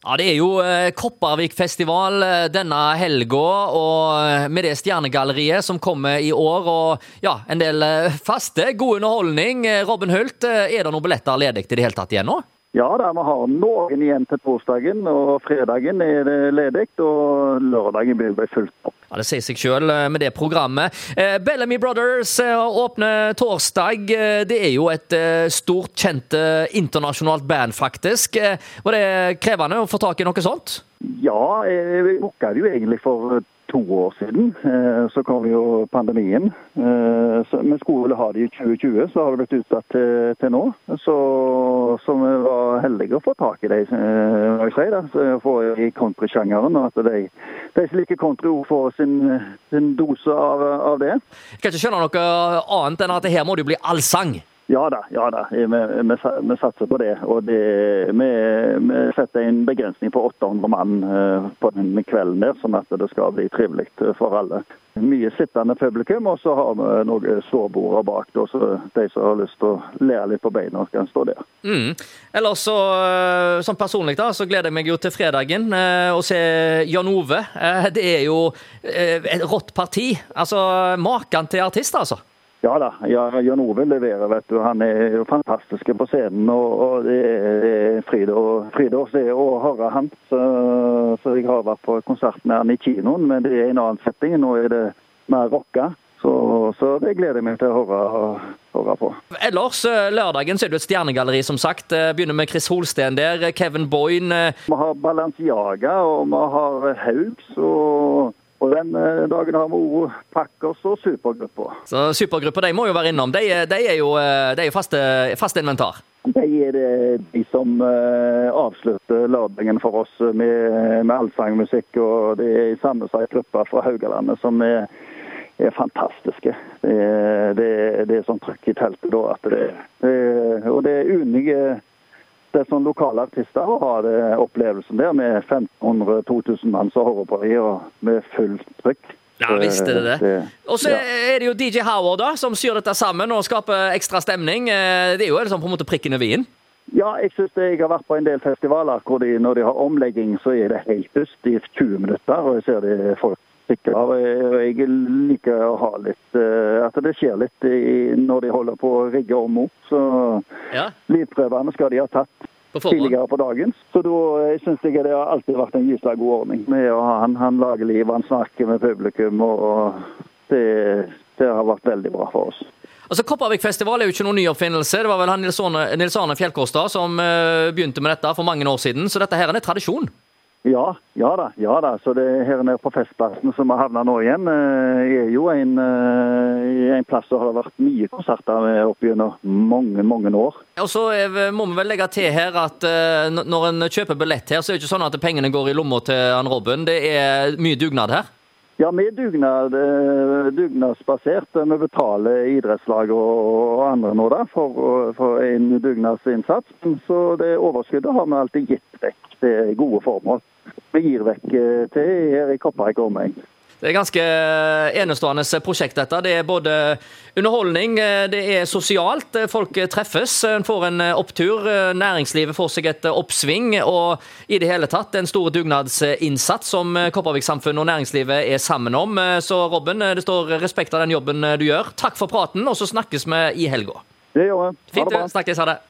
Ja, Det er jo eh, Kopervik-festival eh, denne helga, og eh, med det Stjernegalleriet som kommer i år, og ja, en del faste. God underholdning. Robin Hult, er det noen billetter ledig i det hele tatt igjen nå? Ja da, vi har noen igjen til torsdagen, og fredagen er det ledig, og lørdagen blir det fullt opp. Ja, Det sier seg sjøl med det programmet. Eh, Bellamy Brothers eh, åpner torsdag. Eh, Det er jo et eh, stort, kjent eh, internasjonalt band, faktisk. Eh, Var det krevende å få tak i noe sånt? Ja, jeg vi booka det jo egentlig for to år siden. Eh, Så kom jo pandemien. Eh, Vi skulle ha det i 2020, så har det blitt utsatt til, nå. Så, så vi var heldige å få tak i det, eh, må jeg si. da. Så i countrysjangeren, og at de, de som liker country, får sin, sin dose av, av det. Jeg kan ikke skjønne noe annet enn at her må det jo bli allsang. Ja da, ja da. Vi, vi, vi satser på det. Og det, vi, vi setter en begrensning på 800 mann eh, på den kvelden der, sånn at det skal bli trivelig for alle. Mye sittende publikum, og så har vi noen ståbord bak. Da, så de som har lyst til å lære litt på beina, kan stå der. Mm. Ellers så, sånn som personlig da, så gleder jeg meg jo til fredagen eh, å se Jan Ove. Eh, Det er jo eh, et rått parti. Altså, maken til artist, altså. Ja da, ja, Jan Ove leverer, vet du. Han er jo fantastisk på scenen. Og, og det er, fryd å- se og høre han. Så, så jeg har vært på konsert med han i kinoen, men det er en annen setting. Nå er det mer rocka. Så, så det gleder jeg meg til å høre, høre på. Ellers, eh, lørdagen så er det et stjernegalleri, som sagt. Eh, Begynner med Chris Holsten der, Kevin Boyne. eh, Vi har Balenciaga og vi har Haugs. Og den eh, dagen har vi også Packers og supergrupper. Så supergrupper, de må jo være innom. De, er- de er jo eh, de er faste, faste inventar. De er det de som eh, avslutter lørdagen for oss med, med allsangmusikk. Og det er i samme seg gruppa fra Haugalandet som er, er fantastiske. Det, er- det, er- det er sånn trykk i teltet da at det, det Og det er unike det sånn lokale artister å ha det opplevelsen der med 1500-2000 mann som hører på dem, og med fullt trykk. Ja, visst er det det. Og så er det jo DJ Howard da, som syr dette sammen og skaper ekstra stemning. Eh, Det er jo liksom på en måte prikken over i-en. Ja, jeg synes det, jeg har vært på en del festivaler hvor de, når de har omlegging, så er det helt pust i 20 minutter. Og jeg ser det folk stikker av. Jeg, jeg liker å ha litt eh, At det skjer litt i, når de holder på å rigge om mot, Så Ja, lydprøvene skal de ha tatt på tidligere på dagen. Så da eh, syns jeg det har alltid vært en gyselig god ordning med å ha han. Han lager liv, han snakker med publikum, og, det, det har vært veldig bra for oss. Altså, Kopervikfestival er jo ikke noen ny oppfinnelse. Det var vel han Nils Arne, Nils Arne Fjellkåstad som eh, begynte med dette for mange år siden, så dette her er en tradisjon. Ja, ja da. ja da. Så det her nede på Festplassen som vi havna nå igjen, eh, er jo en, eh, en plass som har vært mye konserter med opp gjennom mange, mange år. Og så er- må vi vel legge til her at eh, når en kjøper billett her, så er det ikke sånn at pengene går i lomma til han Robin. Det er mye dugnad her. Ja, vi er dugnad, eh, dugnadsbasert. Vi betaler idrettslag og andre nå da, for, for en dugnadsinnsats. Så det overskuddet har vi alltid gitt vekk til gode formål. Vi gir vekk eh, til her i Kopervik og omegn. Det er ganske enestående prosjekt, dette. Det er både underholdning, eh, det er sosialt. eh, Folk eh, treffes, en får en eh, opptur. eh, Næringslivet får seg et eh, oppsving. Og i det hele tatt en stor dugnadsinnsats som eh, Kopervik-samfunnet og næringslivet er sammen om. Eh, Så Robin, eh, det står respekt av den jobben eh, du gjør. Takk for praten, og så snakkes vi i helga. Det gjør vi. Ha det bra. Fint, Snakkes. Ha det.